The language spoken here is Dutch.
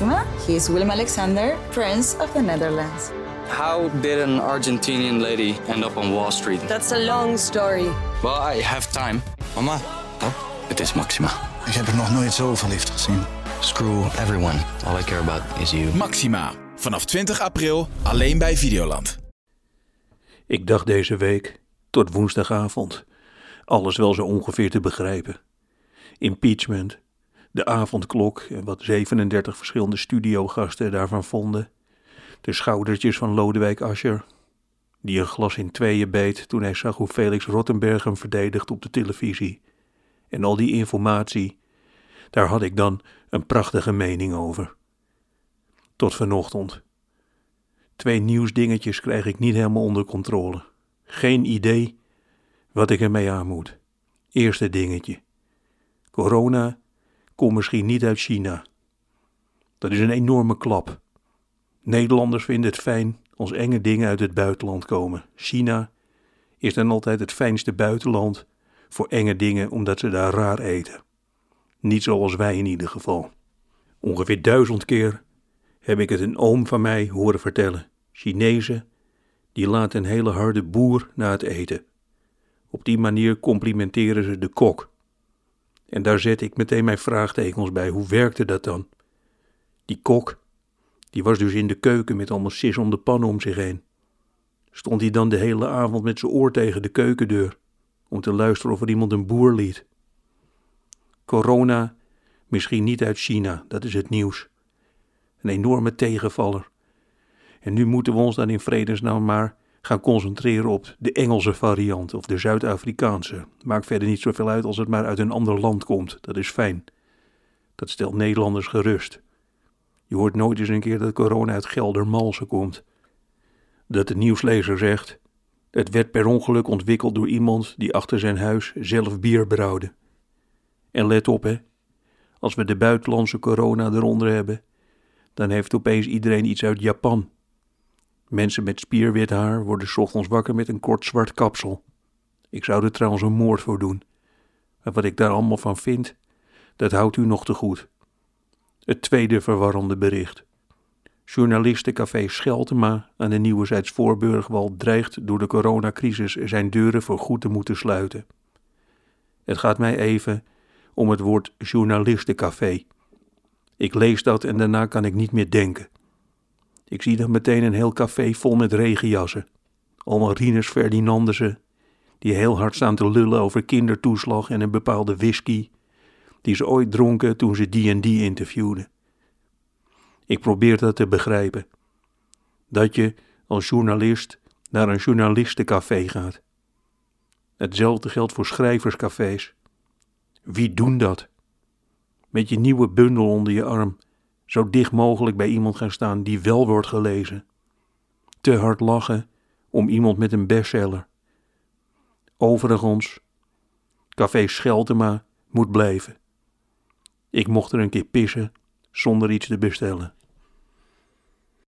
Maxima. He is Willem Alexander, Prince of the Netherlands. How did an Argentinian lady end up on Wall Street? That's a long story. Well, I have time. Mama, Oh, het is Maxima. ik heb er nog nooit zo verliefd gezien. Screw everyone. All I care about is you. Maxima. Vanaf 20 april alleen bij Videoland. Ik dacht deze week, tot woensdagavond, alles wel zo ongeveer te begrijpen. Impeachment, de avondklok en wat 37 verschillende studiogasten daarvan vonden. De schoudertjes van Lodewijk Asscher, die een glas in tweeën beet toen hij zag hoe Felix Rottenberg hem verdedigt op de televisie. En al die informatie, daar had ik dan een prachtige mening over. Tot vanochtend. Twee nieuwsdingetjes krijg ik niet helemaal onder controle. Geen idee wat ik ermee aan moet. Eerste dingetje. Corona komt misschien niet uit China. Dat is een enorme klap. Nederlanders vinden het fijn als enge dingen uit het buitenland komen. China is dan altijd het fijnste buitenland voor enge dingen omdat ze daar raar eten. Niet zoals wij in ieder geval. Ongeveer duizend keer heb ik het een oom van mij horen vertellen. Chinezen, die laten een hele harde boer na het eten. Op die manier complimenteren ze de kok. En daar zet ik meteen mijn vraagtekens bij. Hoe werkte dat dan? Die kok, die was dus in de keuken met allemaal sis om de pannen om zich heen. Stond hij dan de hele avond met zijn oor tegen de keukendeur om te luisteren of er iemand een boer liet? Corona, misschien niet uit China, dat is het nieuws. Een enorme tegenvaller. En nu moeten we ons dan in vredesnaam maar gaan concentreren op de Engelse variant of de Zuid-Afrikaanse. Maakt verder niet zoveel uit als het maar uit een ander land komt. Dat is fijn. Dat stelt Nederlanders gerust. Je hoort nooit eens een keer dat corona uit Geldermalsen komt. Dat de nieuwslezer zegt: het werd per ongeluk ontwikkeld door iemand die achter zijn huis zelf bier brouwde. En let op hè, als we de buitenlandse corona eronder hebben, dan heeft opeens iedereen iets uit Japan. Mensen met spierwit haar worden ochtends wakker met een kort zwart kapsel. Ik zou er trouwens een moord voor doen. Maar wat ik daar allemaal van vind, dat houdt u nog te goed. Het tweede verwarrende bericht. Journalistencafé Scheltema aan de Nieuwezijds Voorburgwal dreigt door de coronacrisis zijn deuren voor goed te moeten sluiten. Het gaat mij even om het woord journalistencafé. Ik lees dat en daarna kan ik niet meer denken. Ik zie dan meteen een heel café vol met regenjassen. Allemaal Rinus Ferdinandussen, die heel hard staan te lullen over kindertoeslag en een bepaalde whisky, die ze ooit dronken toen ze die en die interviewden. Ik probeer dat te begrijpen. Dat je als journalist naar een journalistencafé gaat. Hetzelfde geldt voor schrijverscafés. Wie doen dat? Met je nieuwe bundel onder je arm, zo dicht mogelijk bij iemand gaan staan die wel wordt gelezen. Te hard lachen om iemand met een bestseller. Overigens, café Scheltema moet blijven. Ik mocht er een keer pissen zonder iets te bestellen.